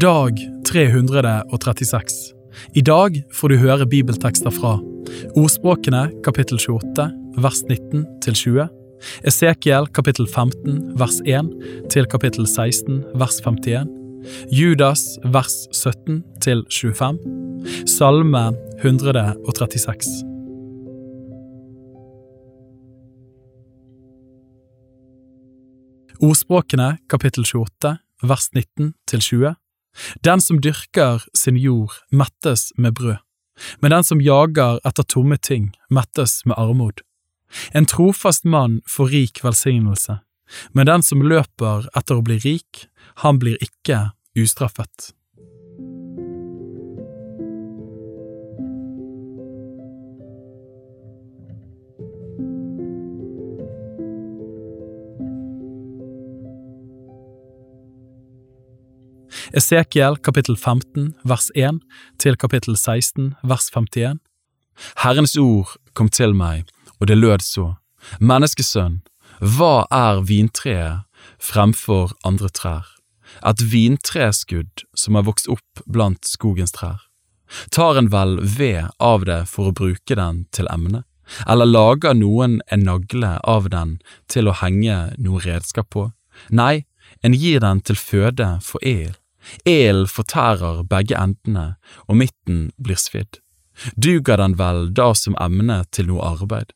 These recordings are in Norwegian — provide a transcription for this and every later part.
Dag 336. I dag får du høre bibeltekster fra Ordspråkene kapittel 28 vers 19 til 20, Esekiel kapittel 15 vers 1 til kapittel 16 vers 51, Judas vers 17 til 25, Salme 136. Ordspråkene kapittel 28 vers 19 til 20. Den som dyrker sin jord, mettes med brød, men den som jager etter tomme ting, mettes med armod. En trofast mann får rik velsignelse, men den som løper etter å bli rik, han blir ikke ustraffet. Esekiel kapittel 15 vers 1 til kapittel 16 vers 51. Herrens ord kom til meg, og det lød så, Menneskesønn, hva er vintreet fremfor andre trær? Et vintreskudd som er vokst opp blant skogens trær. Tar en vel ved av det for å bruke den til emne, eller lager noen en nagle av den til å henge noe redskap på? Nei, en gir den til føde for el. Elen fortærer begge endene, og midten blir svidd. Duger den vel da som emne til noe arbeid?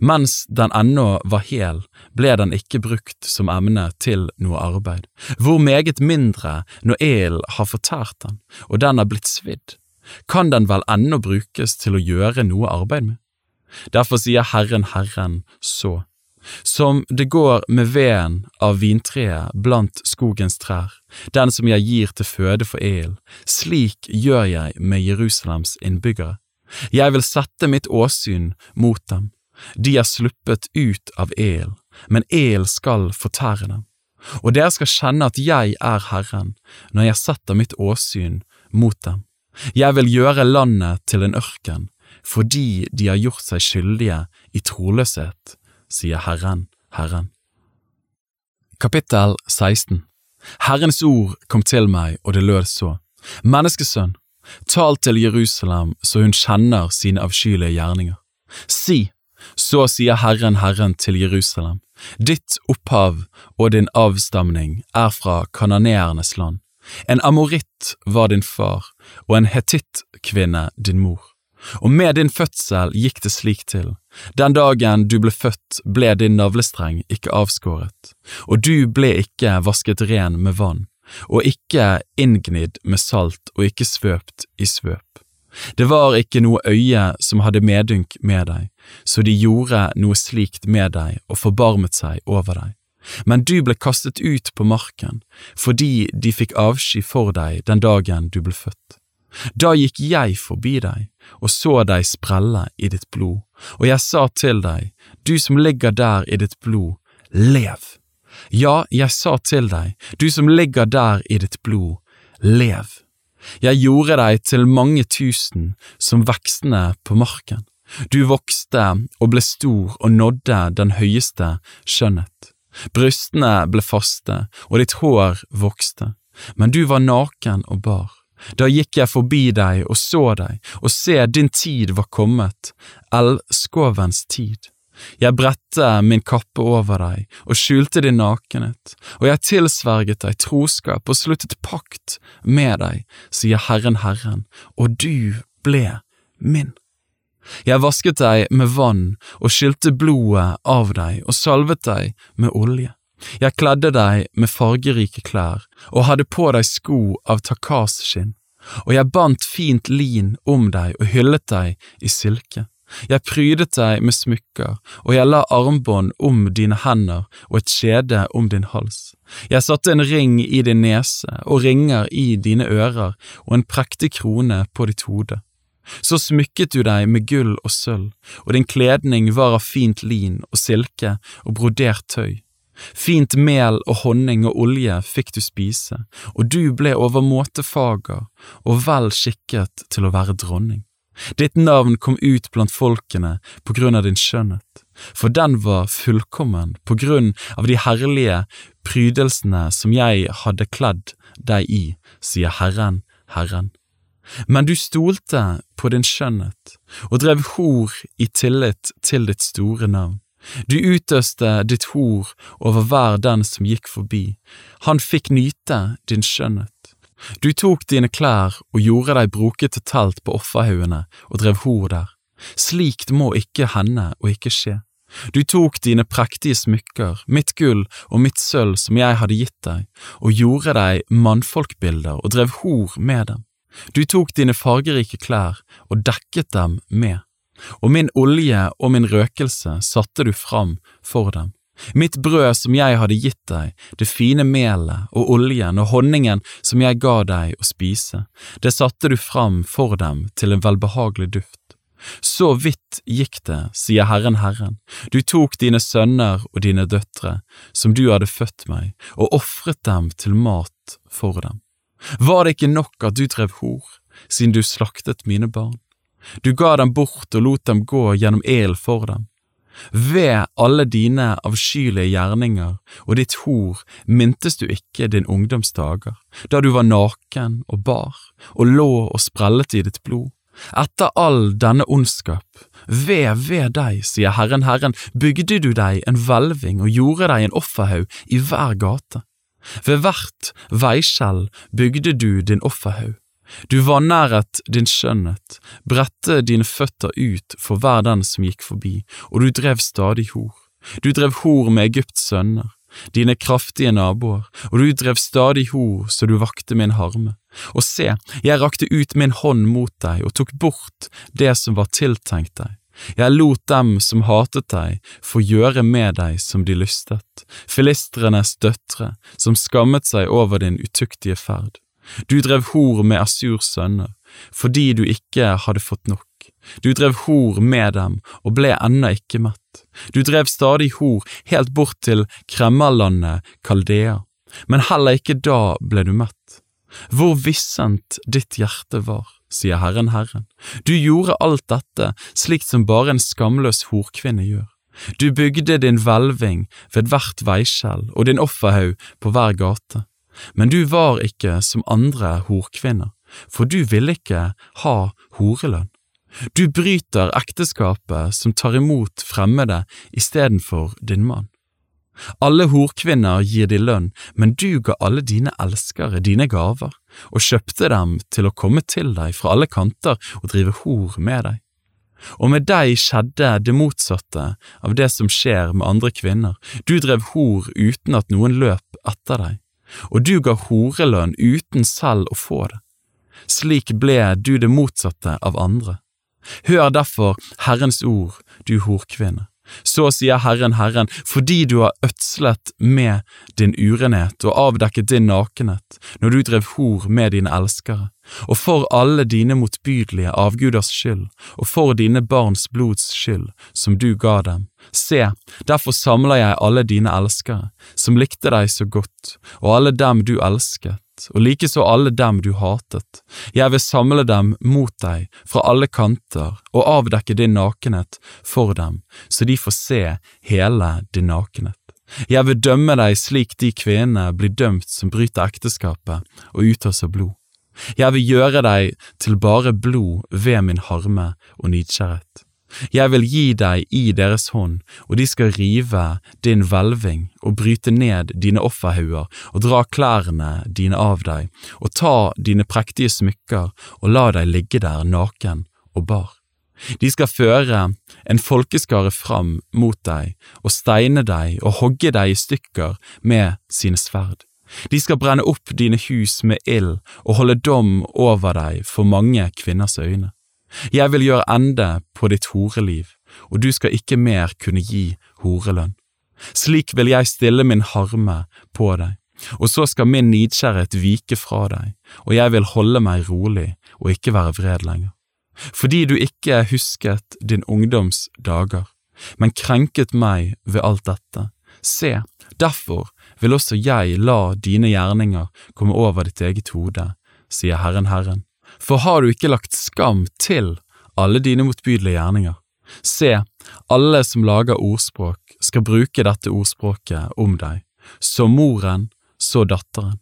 Mens den ennå var hel, ble den ikke brukt som emne til noe arbeid. Hvor meget mindre når elen har fortært den, og den er blitt svidd, kan den vel ennå brukes til å gjøre noe arbeid med? Derfor sier Herren Herren så, som det går med veden av vintreet blant skogens trær, den som jeg gir til føde for el, slik gjør jeg med Jerusalems innbyggere. Jeg vil sette mitt åsyn mot dem. De er sluppet ut av el, men el skal fortære dem. Og dere skal kjenne at jeg er Herren, når jeg setter mitt åsyn mot dem. Jeg vil gjøre landet til en ørken, fordi de har gjort seg skyldige i troløshet sier Herren, Herren. Kapittel 16 Herrens ord kom til meg, og det lød så, Menneskesønn, tal til Jerusalem så hun kjenner sine avskyelige gjerninger. Si, så sier Herren Herren til Jerusalem, ditt opphav og din avstamning er fra kananeernes land. En amoritt var din far, og en hetittkvinne din mor. Og med din fødsel gikk det slik til. Den dagen du ble født ble din navlestreng ikke avskåret, og du ble ikke vasket ren med vann, og ikke inngnidd med salt og ikke svøpt i svøp. Det var ikke noe øye som hadde medynk med deg, så de gjorde noe slikt med deg og forbarmet seg over deg. Men du ble kastet ut på marken fordi de fikk avsky for deg den dagen du ble født. Da gikk jeg forbi deg og så deg sprelle i ditt blod, og jeg sa til deg, du som ligger der i ditt blod, lev. Ja, jeg sa til deg, du som ligger der i ditt blod, lev. Jeg gjorde deg til mange tusen som vekstene på marken. Du vokste og ble stor og nådde den høyeste skjønnhet. Brystene ble faste, og ditt hår vokste, men du var naken og bar. Da gikk jeg forbi deg og så deg, og se, din tid var kommet, eldskovens tid. Jeg bredte min kappe over deg og skjulte din nakenhet, og jeg tilsverget deg troskap og sluttet pakt med deg, sier Herren Herren, og du ble min. Jeg vasket deg med vann og skylte blodet av deg og salvet deg med olje. Jeg kledde deg med fargerike klær og hadde på deg sko av takasskinn, og jeg bandt fint lin om deg og hyllet deg i silke. Jeg prydet deg med smykker, og jeg la armbånd om dine hender og et skjede om din hals. Jeg satte en ring i din nese og ringer i dine ører og en prektig krone på ditt hode. Så smykket du deg med gull og sølv, og din kledning var av fint lin og silke og brodert tøy. Fint mel og honning og olje fikk du spise, og du ble overmåte fager og vel skikket til å være dronning. Ditt navn kom ut blant folkene på grunn av din skjønnhet, for den var fullkommen på grunn av de herlige prydelsene som jeg hadde kledd deg i, sier Herren, Herren. Men du stolte på din skjønnhet og drev hor i tillit til ditt store navn. Du utøste ditt hor over hver den som gikk forbi, han fikk nyte din skjønnhet. Du tok dine klær og gjorde deg brokete telt på offerhaugene og drev hor der. Slikt må ikke hende og ikke skje. Du tok dine prektige smykker, mitt gull og mitt sølv som jeg hadde gitt deg, og gjorde deg mannfolkbilder og drev hor med dem. Du tok dine fargerike klær og dekket dem med, og min olje og min røkelse satte du fram for dem. Mitt brød som jeg hadde gitt deg, det fine melet og oljen og honningen som jeg ga deg å spise, det satte du fram for dem til en velbehagelig duft. Så vidt gikk det, sier Herren Herren, du tok dine sønner og dine døtre, som du hadde født meg, og ofret dem til mat for dem. Var det ikke nok at du drev hor, siden du slaktet mine barn? Du ga dem bort og lot dem gå gjennom ild for dem. Ved alle dine avskyelige gjerninger og ditt hor mintes du ikke din ungdomsdager, da du var naken og bar, og lå og sprellet i ditt blod. Etter all denne ondskap, ved ved deg, sier Herren Herren, bygde du deg en hvelving og gjorde deg en offerhaug i hver gate. Ved hvert veiskjell bygde du din offerhaug. Du vanæret din skjønnhet, bredte dine føtter ut for hver den som gikk forbi, og du drev stadig hor. Du drev hor med Egypts sønner, dine kraftige naboer, og du drev stadig hor så du vakte min harme. Og se, jeg rakte ut min hånd mot deg og tok bort det som var tiltenkt deg. Jeg lot dem som hatet deg, få gjøre med deg som de lystet, filistrenes døtre, som skammet seg over din utuktige ferd. Du drev hor med Asurs sønner, fordi du ikke hadde fått nok. Du drev hor med dem og ble ennå ikke mett. Du drev stadig hor helt bort til kremmerlandet Kaldea, men heller ikke da ble du mett. Hvor vissent ditt hjerte var, sier Herren Herren, du gjorde alt dette slik som bare en skamløs horkvinne gjør. Du bygde din hvelving ved hvert veiskjell og din offerhaug på hver gate, men du var ikke som andre horkvinner, for du ville ikke ha horelønn. Du bryter ekteskapet som tar imot fremmede istedenfor din mann. Alle horkvinner gir de lønn, men du ga alle dine elskere dine gaver, og kjøpte dem til å komme til deg fra alle kanter og drive hor med deg. Og med deg skjedde det motsatte av det som skjer med andre kvinner, du drev hor uten at noen løp etter deg, og du ga horelønn uten selv å få det. Slik ble du det motsatte av andre. Hør derfor Herrens ord, du horkvinne. Så sier Herren Herren, fordi du har ødslet med din urenhet og avdekket din nakenhet når du drev hor med dine elskere, og for alle dine motbydelige avguders skyld, og for dine barns blods skyld, som du ga dem. Se, derfor samler jeg alle dine elskere, som likte deg så godt, og alle dem du elsket, og likeså alle dem du hatet. Jeg vil samle dem mot deg fra alle kanter og avdekke din nakenhet for dem, så de får se hele din nakenhet. Jeg vil dømme deg slik de kvinnene blir dømt som bryter ekteskapet og utøser blod. Jeg vil gjøre deg til bare blod ved min harme og nidkjærhet. Jeg vil gi deg i deres hånd, og de skal rive din hvelving og bryte ned dine offerhauger og dra klærne dine av deg, og ta dine prektige smykker og la deg ligge der naken og bar. De skal føre en folkeskare fram mot deg og steine deg og hogge deg i stykker med sine sverd. De skal brenne opp dine hus med ild og holde dom over deg for mange kvinners øyne. Jeg vil gjøre ende på ditt horeliv, og du skal ikke mer kunne gi horelønn. Slik vil jeg stille min harme på deg, og så skal min nidkjærhet vike fra deg, og jeg vil holde meg rolig og ikke være vred lenger. Fordi du ikke husket din ungdoms dager, men krenket meg ved alt dette. Se, derfor vil også jeg la dine gjerninger komme over ditt eget hode, sier Herren Herren. For har du ikke lagt skam til alle dine motbydelige gjerninger? Se, alle som lager ordspråk, skal bruke dette ordspråket om deg, så moren, så datteren.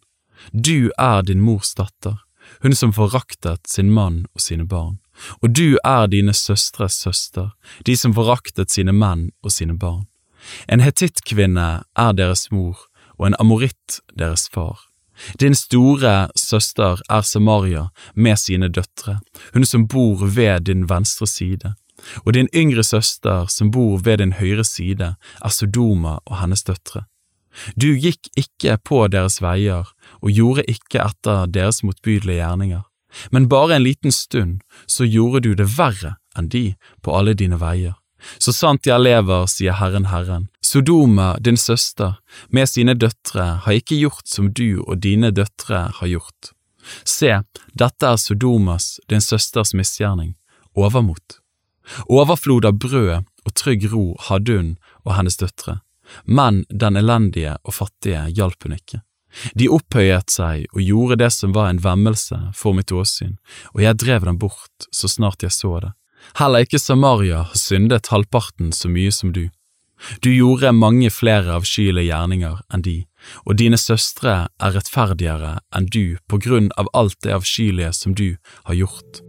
du er din mors datter, hun som foraktet sin mann og sine barn, og du er dine søstres søster, de som foraktet sine menn og sine barn. En hetittkvinne er deres mor, og en amoritt deres far. Din store søster er Samaria med sine døtre, hun som bor ved din venstre side, og din yngre søster som bor ved din høyre side, er Sodoma og hennes døtre. Du gikk ikke på deres veier og gjorde ikke etter deres motbydelige gjerninger, men bare en liten stund så gjorde du det verre enn de på alle dine veier. Så sant jeg lever, sier Herren Herren, Sodoma, din søster, med sine døtre, har ikke gjort som du og dine døtre har gjort. Se, dette er Sodomas, din søsters misgjerning, overmot. Overflod av brød og trygg ro hadde hun og hennes døtre, men den elendige og fattige hjalp hun ikke. De opphøyet seg og gjorde det som var en vemmelse for mitt åsyn, og jeg drev dem bort så snart jeg så det. Heller ikke Samaria har syndet halvparten så mye som du. Du gjorde mange flere avskyelige gjerninger enn de, og dine søstre er rettferdigere enn du på grunn av alt det avskyelige som du har gjort.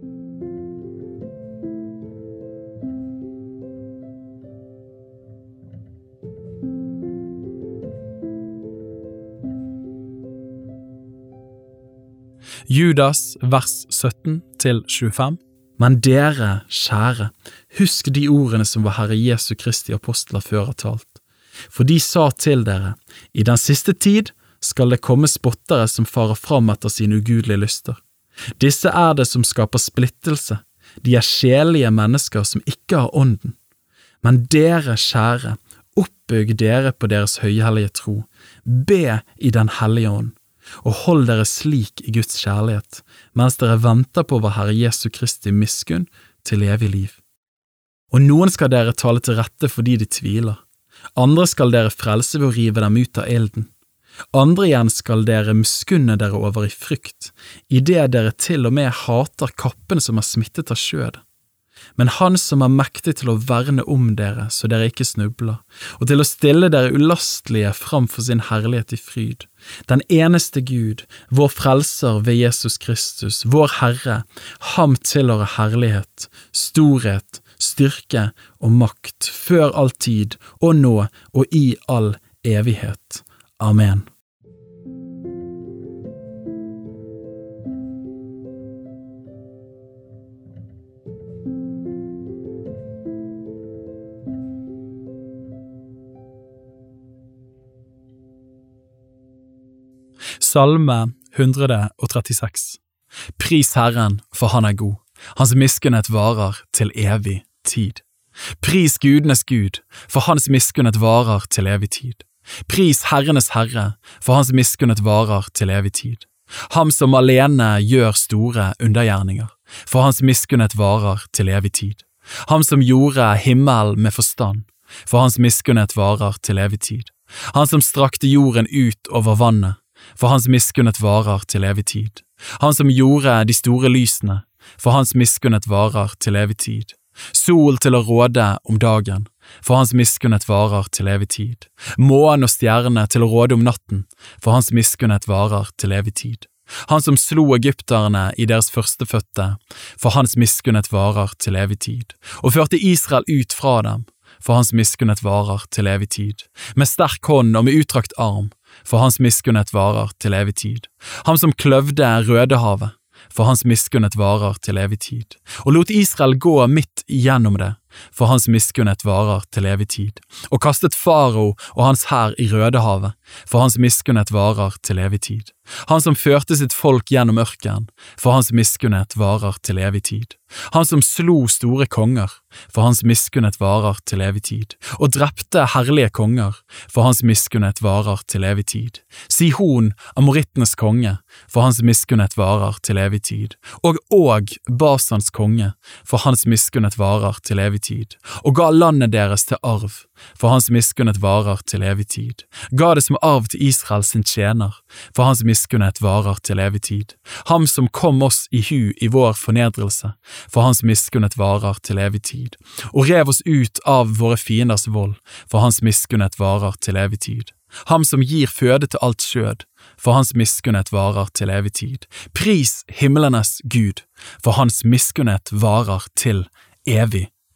Judas vers 17 til 25. Men dere, kjære, husk de ordene som var Herre Jesu Kristi apostler før har talt. For de sa til dere, i den siste tid skal det komme spottere som farer fram etter sine ugudelige lyster. Disse er det som skaper splittelse, de er sjelelige mennesker som ikke har ånden. Men dere, kjære, oppbygg dere på deres høyhellige tro, be i Den hellige ånd og hold dere slik i Guds kjærlighet, mens dere venter på vår Herre Jesu Kristi miskunn til evig liv. Og noen skal dere tale til rette fordi de tviler, andre skal dere frelse ved å rive dem ut av ilden. Andre igjen skal dere miskunne dere over i frykt, idet dere til og med hater kappene som er smittet av skjødet men Han som er mektig til å verne om dere så dere ikke snubler, og til å stille dere ulastelige framfor sin herlighet i fryd, den eneste Gud, vår Frelser ved Jesus Kristus, vår Herre, ham tilhører herlighet, storhet, styrke og makt, før all tid og nå og i all evighet. Amen. Salme 136 Pris Herren, for Han er god, Hans miskunnhet varer til evig tid. Pris gudenes Gud, for Hans miskunnhet varer til evig tid. Pris Herrenes Herre, for Hans miskunnhet varer til evig tid. Ham som alene gjør store undergjerninger, for Hans miskunnhet varer til evig tid. Ham som gjorde himmelen med forstand, for Hans miskunnhet varer til evig tid. Han som strakte jorden ut over vannet, for hans miskunnhet varer til evig tid. Han som gjorde de store lysene, for hans miskunnhet varer til evig tid. Sol til å råde om dagen, for hans miskunnhet varer til evig tid. Måne og stjerne til å råde om natten, for hans miskunnhet varer til evig tid. Han som slo egypterne i deres førstefødte, for hans miskunnhet varer til evig tid, og førte Israel ut fra dem, for hans miskunnhet varer til evig tid, med sterk hånd og med utdrakt arm, for hans miskunnhet varer til evig tid. Ham som kløvde Rødehavet, for hans miskunnhet varer til evig tid, og lot Israel gå midt igjennom det, for hans miskunnhet varer til evig tid, og kastet farao og hans hær i Rødehavet, for hans miskunnhet varer til evig tid. Han som førte sitt folk gjennom ørkenen, for hans miskunnhet varer til evig tid. Han som slo store konger, for hans miskunnhet varer til evig tid, og drepte herlige konger, for hans miskunnhet varer til evig tid. Sihon, amorittenes konge, for hans miskunnhet varer til evig tid, og Og, Basans konge, for hans miskunnhet varer til evig tid, og ga landet deres til arv, for hans miskunnhet varer til evig tid, ga det som arv til Israel sin tjener, for hans miskunnhet varer til evig tid, ham som kom oss i hu i vår fornedrelse, for hans miskunnhet varer til evig tid, og rev oss ut av våre fienders vold, for hans miskunnhet varer til evig tid, ham som gir føde til alt skjød, for hans miskunnhet varer til evig tid. Pris himlenes Gud, for hans miskunnhet varer til evig